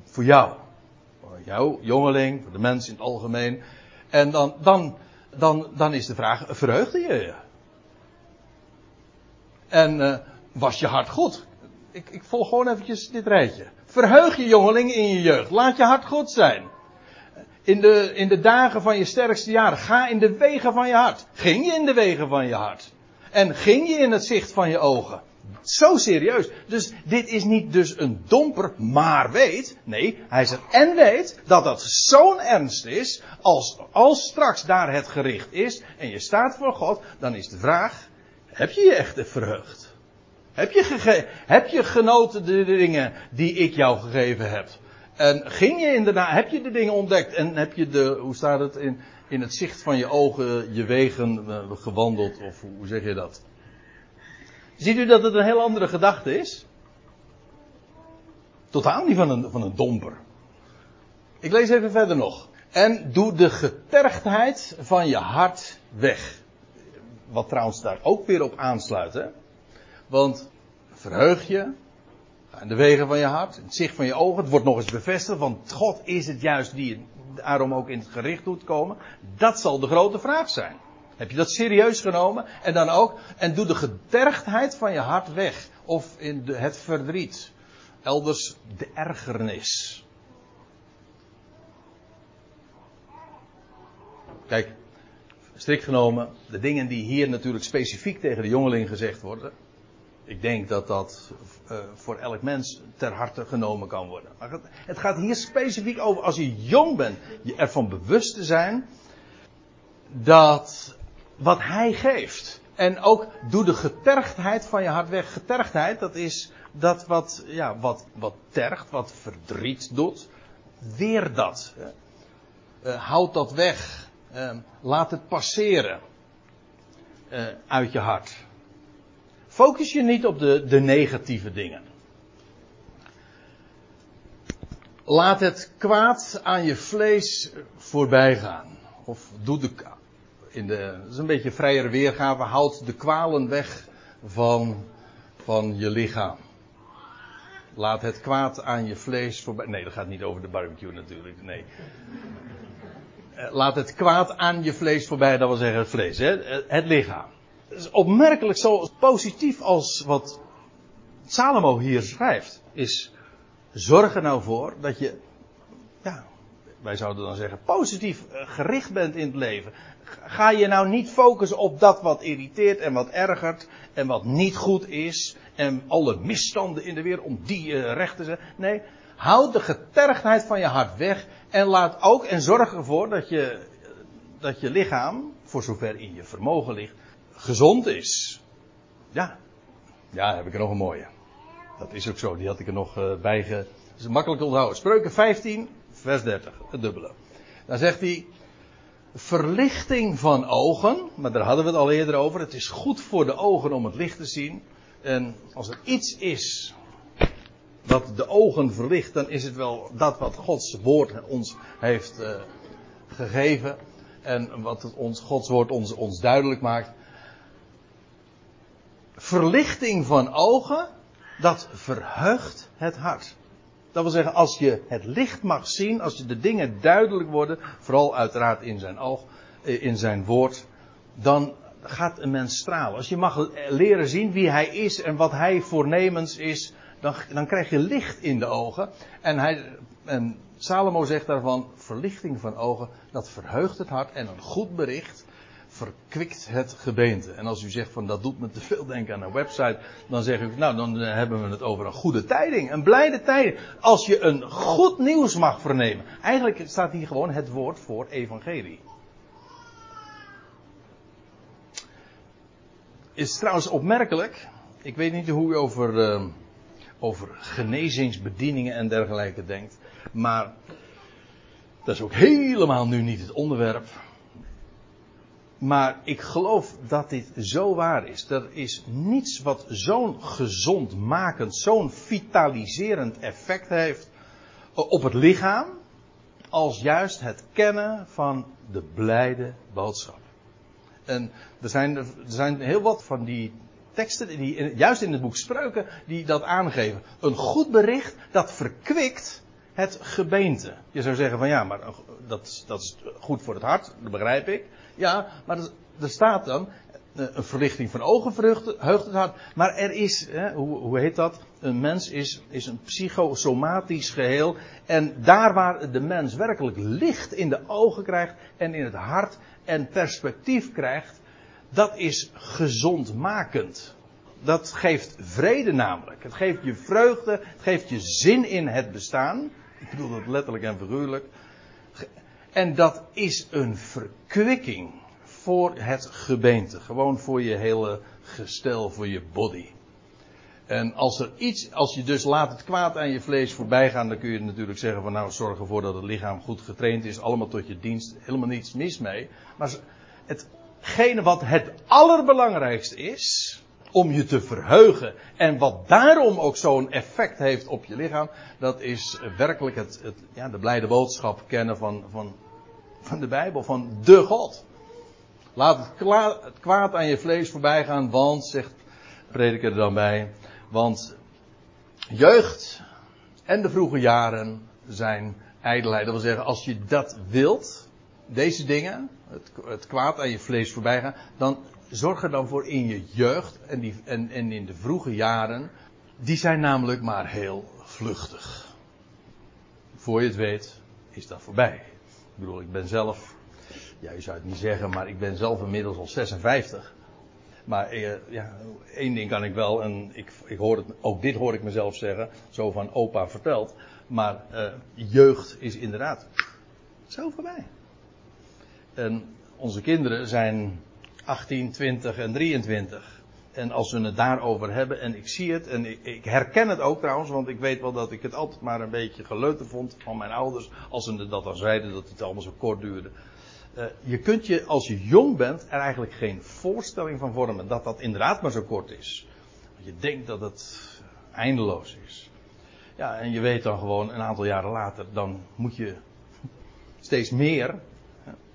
voor jou. Voor jou, jongeling, voor de mensen in het algemeen. En dan, dan, dan, dan is de vraag, verheugde je je? En uh, was je hart goed? Ik, ik volg gewoon eventjes dit rijtje. Verheug je jongeling in je jeugd. Laat je hart goed zijn. In de, in de dagen van je sterkste jaren. Ga in de wegen van je hart. Ging je in de wegen van je hart? En ging je in het zicht van je ogen? Zo serieus. Dus dit is niet dus een domper, maar weet. Nee, hij zegt en weet dat dat zo'n ernst is. Als, als straks daar het gericht is en je staat voor God, dan is de vraag: heb je je echt verheugd? Heb je, gege heb je genoten de dingen die ik jou gegeven heb? En ging je inderdaad, heb je de dingen ontdekt en heb je de, hoe staat het, in, in het zicht van je ogen je wegen uh, gewandeld, of hoe zeg je dat? Ziet u dat het een heel andere gedachte is? Totaal niet van een, van een domper. Ik lees even verder nog. En doe de getergdheid van je hart weg. Wat trouwens daar ook weer op aansluit. Hè? Want verheug je in de wegen van je hart, het zicht van je ogen. Het wordt nog eens bevestigd, want God is het juist die daarom ook in het gericht doet komen. Dat zal de grote vraag zijn. Heb je dat serieus genomen? En dan ook, en doe de getergdheid van je hart weg. Of in de, het verdriet. Elders de ergernis. Kijk, strikt genomen, de dingen die hier natuurlijk specifiek tegen de jongeling gezegd worden. Ik denk dat dat uh, voor elk mens ter harte genomen kan worden. Maar het gaat hier specifiek over als je jong bent, je ervan bewust te zijn dat wat hij geeft. En ook doe de getergdheid van je hart weg. Getergdheid, dat is dat wat, ja, wat, wat tergt, wat verdriet doet. Weer dat. Uh, houd dat weg. Uh, laat het passeren. Uh, uit je hart. Focus je niet op de, de negatieve dingen. Laat het kwaad aan je vlees voorbij gaan. Of doe de, in de, dat is een beetje vrijere weergave, houd de kwalen weg van, van je lichaam. Laat het kwaad aan je vlees voorbij. Nee, dat gaat niet over de barbecue natuurlijk. Nee. Eh, laat het kwaad aan je vlees voorbij, dat wil zeggen het vlees, hè? het lichaam opmerkelijk zo positief als wat Salomo hier schrijft. Is zorg er nou voor dat je, ja, wij zouden dan zeggen, positief eh, gericht bent in het leven. Ga je nou niet focussen op dat wat irriteert en wat ergert en wat niet goed is en alle misstanden in de wereld om die uh, recht te zetten. Nee, houd de getergdheid van je hart weg en laat ook en zorg ervoor dat je, dat je lichaam, voor zover in je vermogen ligt, gezond is. Ja. Ja, heb ik er nog een mooie. Dat is ook zo, die had ik er nog uh, bij ge... Dat is makkelijk onthouden. Spreuken 15, vers 30, het dubbele. Dan zegt hij, verlichting van ogen, maar daar hadden we het al eerder over. Het is goed voor de ogen om het licht te zien. En als er iets is wat de ogen verlicht, dan is het wel dat wat Gods woord ons heeft uh, gegeven. En wat het ons, Gods woord ons, ons duidelijk maakt. Verlichting van ogen, dat verheugt het hart. Dat wil zeggen, als je het licht mag zien, als je de dingen duidelijk worden, vooral uiteraard in zijn oog, eh, in zijn woord, dan gaat een mens stralen. Als je mag leren zien wie hij is en wat hij voornemens is, dan, dan krijg je licht in de ogen. En, hij, en Salomo zegt daarvan, verlichting van ogen, dat verheugt het hart en een goed bericht verkwikt het gebeente. En als u zegt van dat doet me te veel denken aan een website, dan zeg ik, nou dan eh, hebben we het over een goede tijding, een blijde tijding. Als je een goed nieuws mag vernemen. Eigenlijk staat hier gewoon het woord voor evangelie. Is trouwens opmerkelijk. Ik weet niet hoe u over, uh, over genezingsbedieningen en dergelijke denkt. Maar dat is ook helemaal nu niet het onderwerp. Maar ik geloof dat dit zo waar is. Er is niets wat zo'n gezondmakend, zo'n vitaliserend effect heeft op het lichaam. Als juist het kennen van de blijde boodschap. En er zijn, er zijn heel wat van die teksten, die, juist in het boek Spreuken, die dat aangeven. Een goed bericht dat verkwikt het gebeente. Je zou zeggen van ja, maar dat, dat is goed voor het hart, dat begrijp ik. Ja, maar er staat dan eh, een verlichting van ogen verheugt het hart. Maar er is, hè, hoe, hoe heet dat? Een mens is, is een psychosomatisch geheel. En daar waar de mens werkelijk licht in de ogen krijgt en in het hart en perspectief krijgt, dat is gezondmakend. Dat geeft vrede namelijk. Het geeft je vreugde, het geeft je zin in het bestaan. Ik bedoel dat letterlijk en figuurlijk. En dat is een verkwikking voor het gebeente. Gewoon voor je hele gestel, voor je body. En als er iets, als je dus laat het kwaad aan je vlees voorbij gaan, dan kun je natuurlijk zeggen van nou zorg ervoor dat het lichaam goed getraind is, allemaal tot je dienst, helemaal niets mis mee. Maar hetgene wat het allerbelangrijkste is, om je te verheugen en wat daarom ook zo'n effect heeft op je lichaam, dat is werkelijk het, het ja, de blijde boodschap kennen van, van, van de Bijbel, van de God. Laat het, kwaad aan je vlees voorbij gaan, want, zegt prediker er dan bij, want jeugd en de vroege jaren zijn ijdelheid. Dat wil zeggen, als je dat wilt, deze dingen, het, het kwaad aan je vlees voorbij gaan, dan zorg er dan voor in je jeugd en, die, en, en in de vroege jaren. Die zijn namelijk maar heel vluchtig. Voor je het weet, is dat voorbij. Ik bedoel, ik ben zelf, ja, je zou het niet zeggen, maar ik ben zelf inmiddels al 56. Maar eh, ja, één ding kan ik wel, en ik, ik hoor het, ook dit hoor ik mezelf zeggen, zo van opa verteld. Maar eh, jeugd is inderdaad zo voorbij. En onze kinderen zijn 18, 20 en 23. En als we het daarover hebben, en ik zie het, en ik, herken het ook trouwens, want ik weet wel dat ik het altijd maar een beetje geleuter vond van mijn ouders, als ze dat dan zeiden, dat het allemaal zo kort duurde. Uh, je kunt je, als je jong bent, er eigenlijk geen voorstelling van vormen dat dat inderdaad maar zo kort is. Want je denkt dat het eindeloos is. Ja, en je weet dan gewoon een aantal jaren later, dan moet je steeds meer,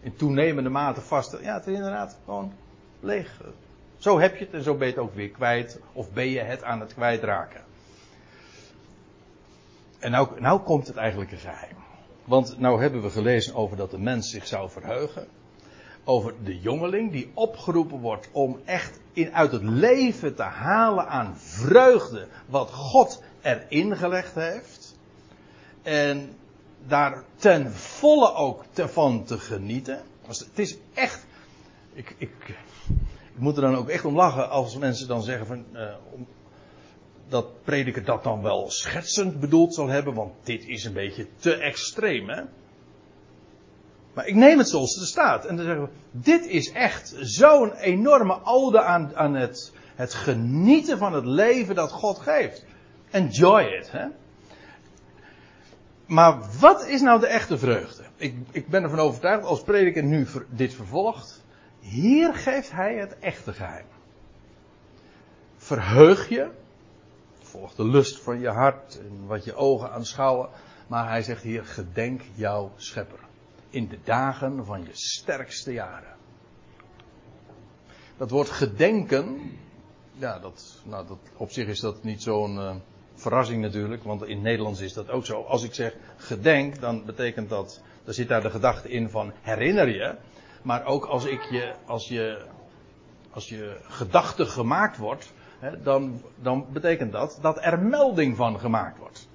in toenemende mate vast. Ja, het is inderdaad gewoon leeg. Zo heb je het en zo ben je het ook weer kwijt. Of ben je het aan het kwijtraken. En nou, nou komt het eigenlijke geheim. Want nou hebben we gelezen over dat de mens zich zou verheugen. Over de jongeling die opgeroepen wordt om echt in, uit het leven te halen aan vreugde wat God erin gelegd heeft. En daar ten volle ook van te genieten. Het is echt. Ik, ik, ik moet er dan ook echt om lachen als mensen dan zeggen van. Uh, dat prediker dat dan wel schetsend bedoeld zal hebben, want dit is een beetje te extreem, hè? Maar ik neem het zoals het staat. En dan zeggen we, dit is echt zo'n enorme ode aan, aan het, het genieten van het leven dat God geeft. Enjoy it, hè? Maar wat is nou de echte vreugde? Ik, ik ben ervan overtuigd, als prediker nu dit vervolgt, hier geeft hij het echte geheim. Verheug je, volg de lust van je hart en wat je ogen aanschouwen, maar hij zegt hier, gedenk jouw schepper. In de dagen van je sterkste jaren. Dat woord gedenken, ja, dat, nou, dat, op zich is dat niet zo'n uh, verrassing natuurlijk, want in Nederlands is dat ook zo. Als ik zeg gedenk, dan betekent dat, dan zit daar de gedachte in van herinner je. Maar ook als ik je, als je, als je gedachte gemaakt wordt, hè, dan, dan betekent dat dat er melding van gemaakt wordt.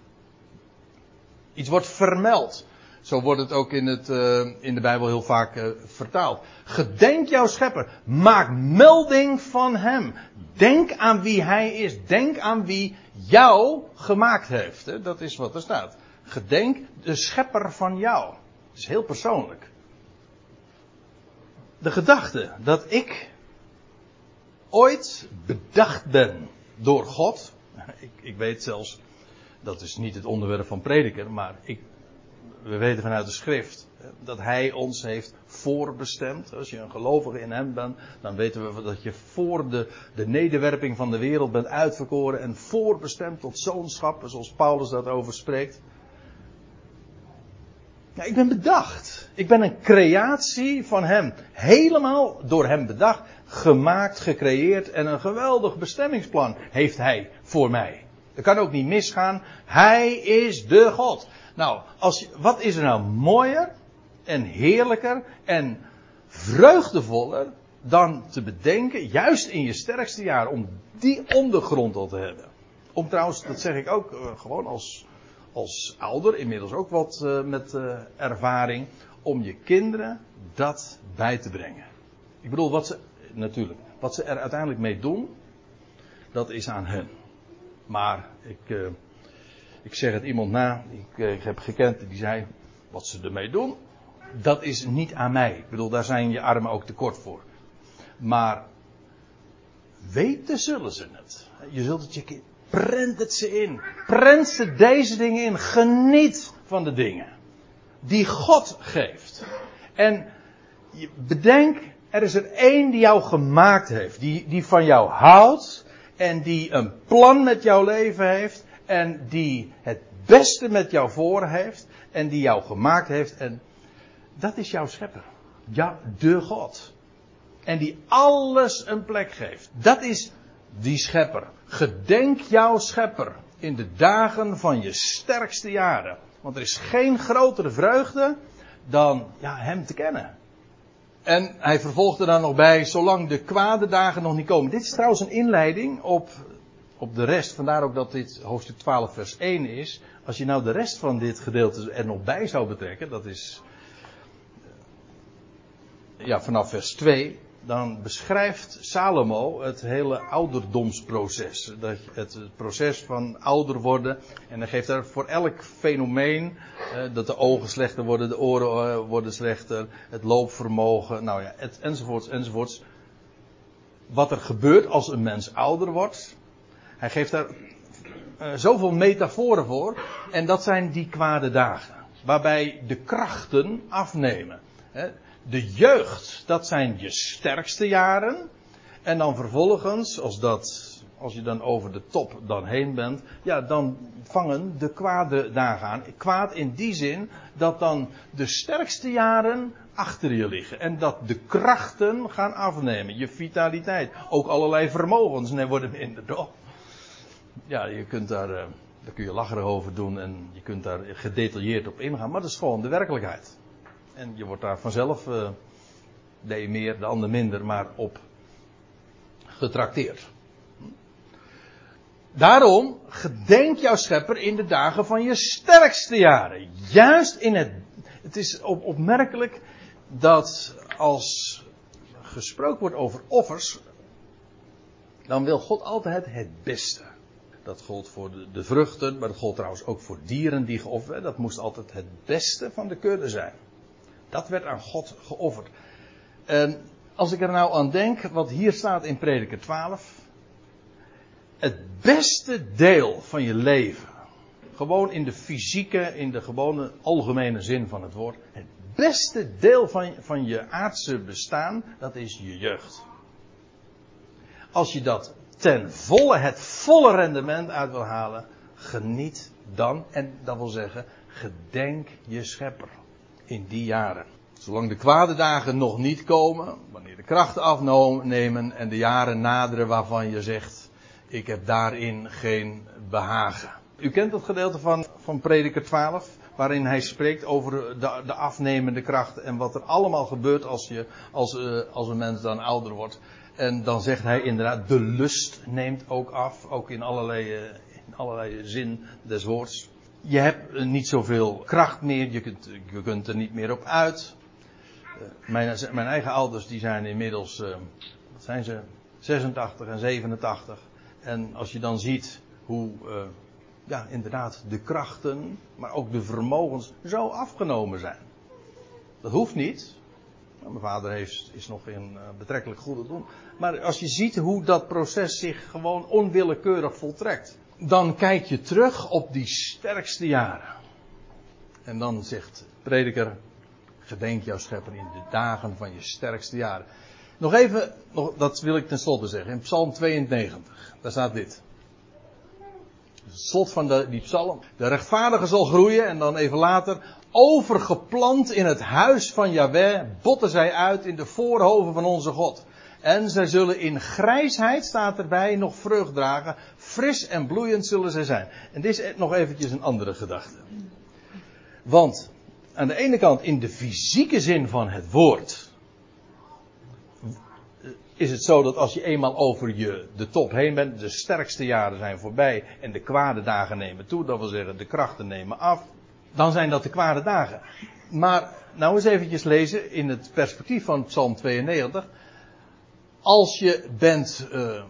Iets wordt vermeld. Zo wordt het ook in, het, uh, in de Bijbel heel vaak uh, vertaald. Gedenk jouw schepper. Maak melding van hem. Denk aan wie hij is. Denk aan wie jou gemaakt heeft. Dat is wat er staat. Gedenk de schepper van jou. Dat is heel persoonlijk. De gedachte dat ik ooit bedacht ben door God. Ik, ik weet zelfs, dat is niet het onderwerp van prediker, maar ik we weten vanuit de schrift dat hij ons heeft voorbestemd. Als je een gelovige in hem bent, dan weten we dat je voor de, de nederwerping van de wereld bent uitverkoren en voorbestemd tot zoonschap, zoals Paulus dat spreekt. Ja, ik ben bedacht. Ik ben een creatie van hem. Helemaal door hem bedacht, gemaakt, gecreëerd en een geweldig bestemmingsplan heeft hij voor mij. Dat kan ook niet misgaan. Hij is de God. Nou, als, wat is er nou mooier en heerlijker en vreugdevoller dan te bedenken, juist in je sterkste jaar, om die ondergrond al te hebben. Om trouwens, dat zeg ik ook uh, gewoon als, als ouder, inmiddels ook wat uh, met uh, ervaring, om je kinderen dat bij te brengen. Ik bedoel, wat ze, natuurlijk, wat ze er uiteindelijk mee doen, dat is aan hen. Maar ik ik zeg het iemand na, ik, eh, ik heb gekend, die zei, wat ze ermee doen, dat is niet aan mij. Ik bedoel, daar zijn je armen ook te kort voor. Maar weten zullen ze het. Je zult het je prent het ze in. Prent ze deze dingen in. Geniet van de dingen die God geeft. En bedenk, er is er één die jou gemaakt heeft, die, die van jou houdt en die een plan met jouw leven heeft en die het beste met jou voor heeft en die jou gemaakt heeft en dat is jouw schepper. Ja, de God. En die alles een plek geeft. Dat is die schepper. Gedenk jouw schepper in de dagen van je sterkste jaren. Want er is geen grotere vreugde dan ja, hem te kennen. En hij vervolgde dan nog bij, zolang de kwade dagen nog niet komen. Dit is trouwens een inleiding op op de rest, vandaar ook dat dit hoofdstuk 12 vers 1 is. Als je nou de rest van dit gedeelte er nog bij zou betrekken, dat is ja, vanaf vers 2, dan beschrijft Salomo het hele ouderdomsproces. Het proces van ouder worden. En hij geeft daar voor elk fenomeen, eh, dat de ogen slechter worden, de oren eh, worden slechter, het loopvermogen, nou ja, enzovoorts, enzovoorts. Wat er gebeurt als een mens ouder wordt, hij geeft daar uh, zoveel metaforen voor. En dat zijn die kwade dagen. Waarbij de krachten afnemen. De jeugd, dat zijn je sterkste jaren. En dan vervolgens, als, dat, als je dan over de top dan heen bent, ja, dan vangen de kwade dagen aan. Kwaad in die zin dat dan de sterkste jaren achter je liggen. En dat de krachten gaan afnemen. Je vitaliteit. Ook allerlei vermogens worden minder, ja, je kunt daar, uh, daar kun je lacherig over doen en je kunt daar gedetailleerd op ingaan, maar dat is gewoon de werkelijkheid. En je wordt daar vanzelf, uh, de een meer, de ander minder, maar op getrakteerd. Daarom, gedenk jouw schepper in de dagen van je sterkste jaren. Juist in het, het is op, opmerkelijk dat als gesproken wordt over offers, dan wil God altijd het beste. Dat gold voor de, de, vruchten, maar dat gold trouwens ook voor dieren die geofferd werden. Dat moest altijd het beste van de kudde zijn. Dat werd aan God geofferd. Als ik er nou aan denk, wat hier staat in Prediker 12. Het beste deel van je leven. Gewoon in de fysieke, in de gewone algemene zin van het woord. Het beste deel van, van je aardse bestaan, dat is je jeugd. Als je dat ten volle het volle rendement uit wil halen, geniet dan, en dat wil zeggen, gedenk je schepper in die jaren. Zolang de kwade dagen nog niet komen, wanneer de krachten afnemen en de jaren naderen waarvan je zegt, ik heb daarin geen behagen. U kent dat gedeelte van, van Prediker 12, waarin hij spreekt over de, de afnemende kracht en wat er allemaal gebeurt als, je, als, uh, als een mens dan ouder wordt. En dan zegt hij inderdaad, de lust neemt ook af, ook in allerlei, uh, in allerlei zin des woords. Je hebt niet zoveel kracht meer, je kunt, je kunt er niet meer op uit. Uh, mijn, mijn, eigen ouders die zijn inmiddels, wat zijn ze, 86 en 87. En als je dan ziet hoe, ja, inderdaad, de krachten, maar ook de vermogens zo afgenomen zijn. Dat hoeft niet. Nou, mijn vader heeft, is nog in uh, betrekkelijk goede doen. Maar als je ziet hoe dat proces zich gewoon onwillekeurig voltrekt, dan kijk je terug op die sterkste jaren. En dan zegt prediker, gedenk jouw schepper in de dagen van je sterkste jaren. Nog even, nog, dat wil ik tenslotte zeggen, in Psalm 92, daar staat dit het slot van de, die psalm. De rechtvaardige zal groeien en dan even later. Overgeplant in het huis van Yahweh botten zij uit in de voorhoven van onze God. En zij zullen in grijsheid, staat erbij, nog vrucht dragen. Fris en bloeiend zullen zij zijn. En dit is nog eventjes een andere gedachte. Want aan de ene kant in de fysieke zin van het woord is het zo dat als je eenmaal over je, de top heen bent, de sterkste jaren zijn voorbij en de kwade dagen nemen toe, dat wil zeggen de krachten nemen af, dan zijn dat de kwade dagen. Maar nou eens eventjes lezen in het perspectief van Psalm 92. Als je bent uh,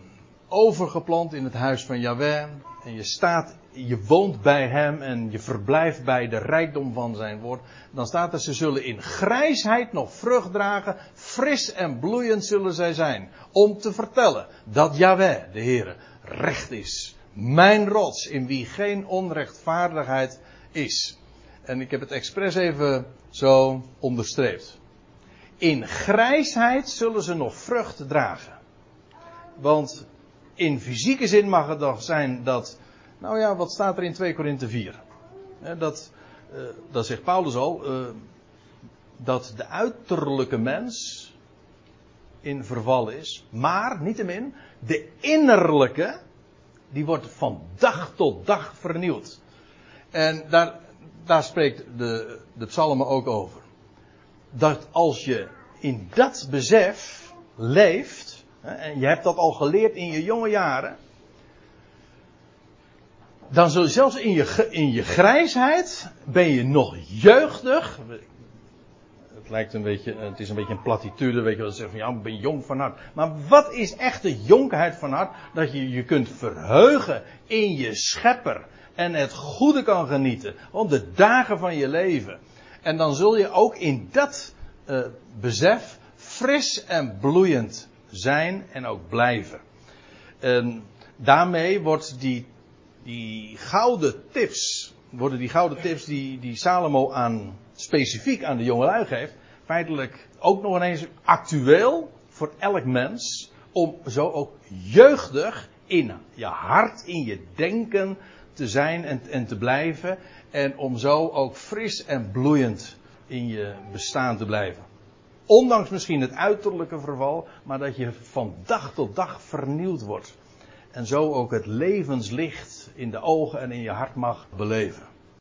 overgeplant in het huis van Yahweh en je staat je woont bij hem en je verblijft bij de rijkdom van zijn woord, dan staat er, ze zullen in grijsheid nog vrucht dragen, fris en bloeiend zullen zij zijn, om te vertellen dat Yahweh, de Heere, recht is. Mijn rots, in wie geen onrechtvaardigheid is. En ik heb het expres even zo onderstreept. In grijsheid zullen ze nog vrucht dragen. Want in fysieke zin mag het toch zijn dat nou ja, wat staat er in 2 Korinthe 4? Dat, uh, dat zegt Paulus al, uh, dat de uiterlijke mens in verval is, maar niettemin, de innerlijke, die wordt van dag tot dag vernieuwd. En daar, daar spreekt de, de psalmen ook over. Dat als je in dat besef leeft, en je hebt dat al geleerd in je jonge jaren, dan zul je zelfs in je, in je grijsheid, ben je nog jeugdig. Het lijkt een beetje, het is een beetje een platitude, weet je wel, zeggen van ja, ik ben jong van hart. Maar wat is echt de jonkheid van hart? Dat je je kunt verheugen in je schepper en het goede kan genieten. Om de dagen van je leven. En dan zul je ook in dat uh, besef fris en bloeiend zijn en ook blijven. En daarmee wordt die die gouden tips, worden die gouden tips die, die Salomo aan, specifiek aan de jongelui geeft, feitelijk ook nog ineens actueel voor elk mens, om zo ook jeugdig in je hart, in je denken te zijn en, en te blijven, en om zo ook fris en bloeiend in je bestaan te blijven. Ondanks misschien het uiterlijke verval, maar dat je van dag tot dag vernieuwd wordt. En zo ook het levenslicht in de ogen en in je hart mag beleven.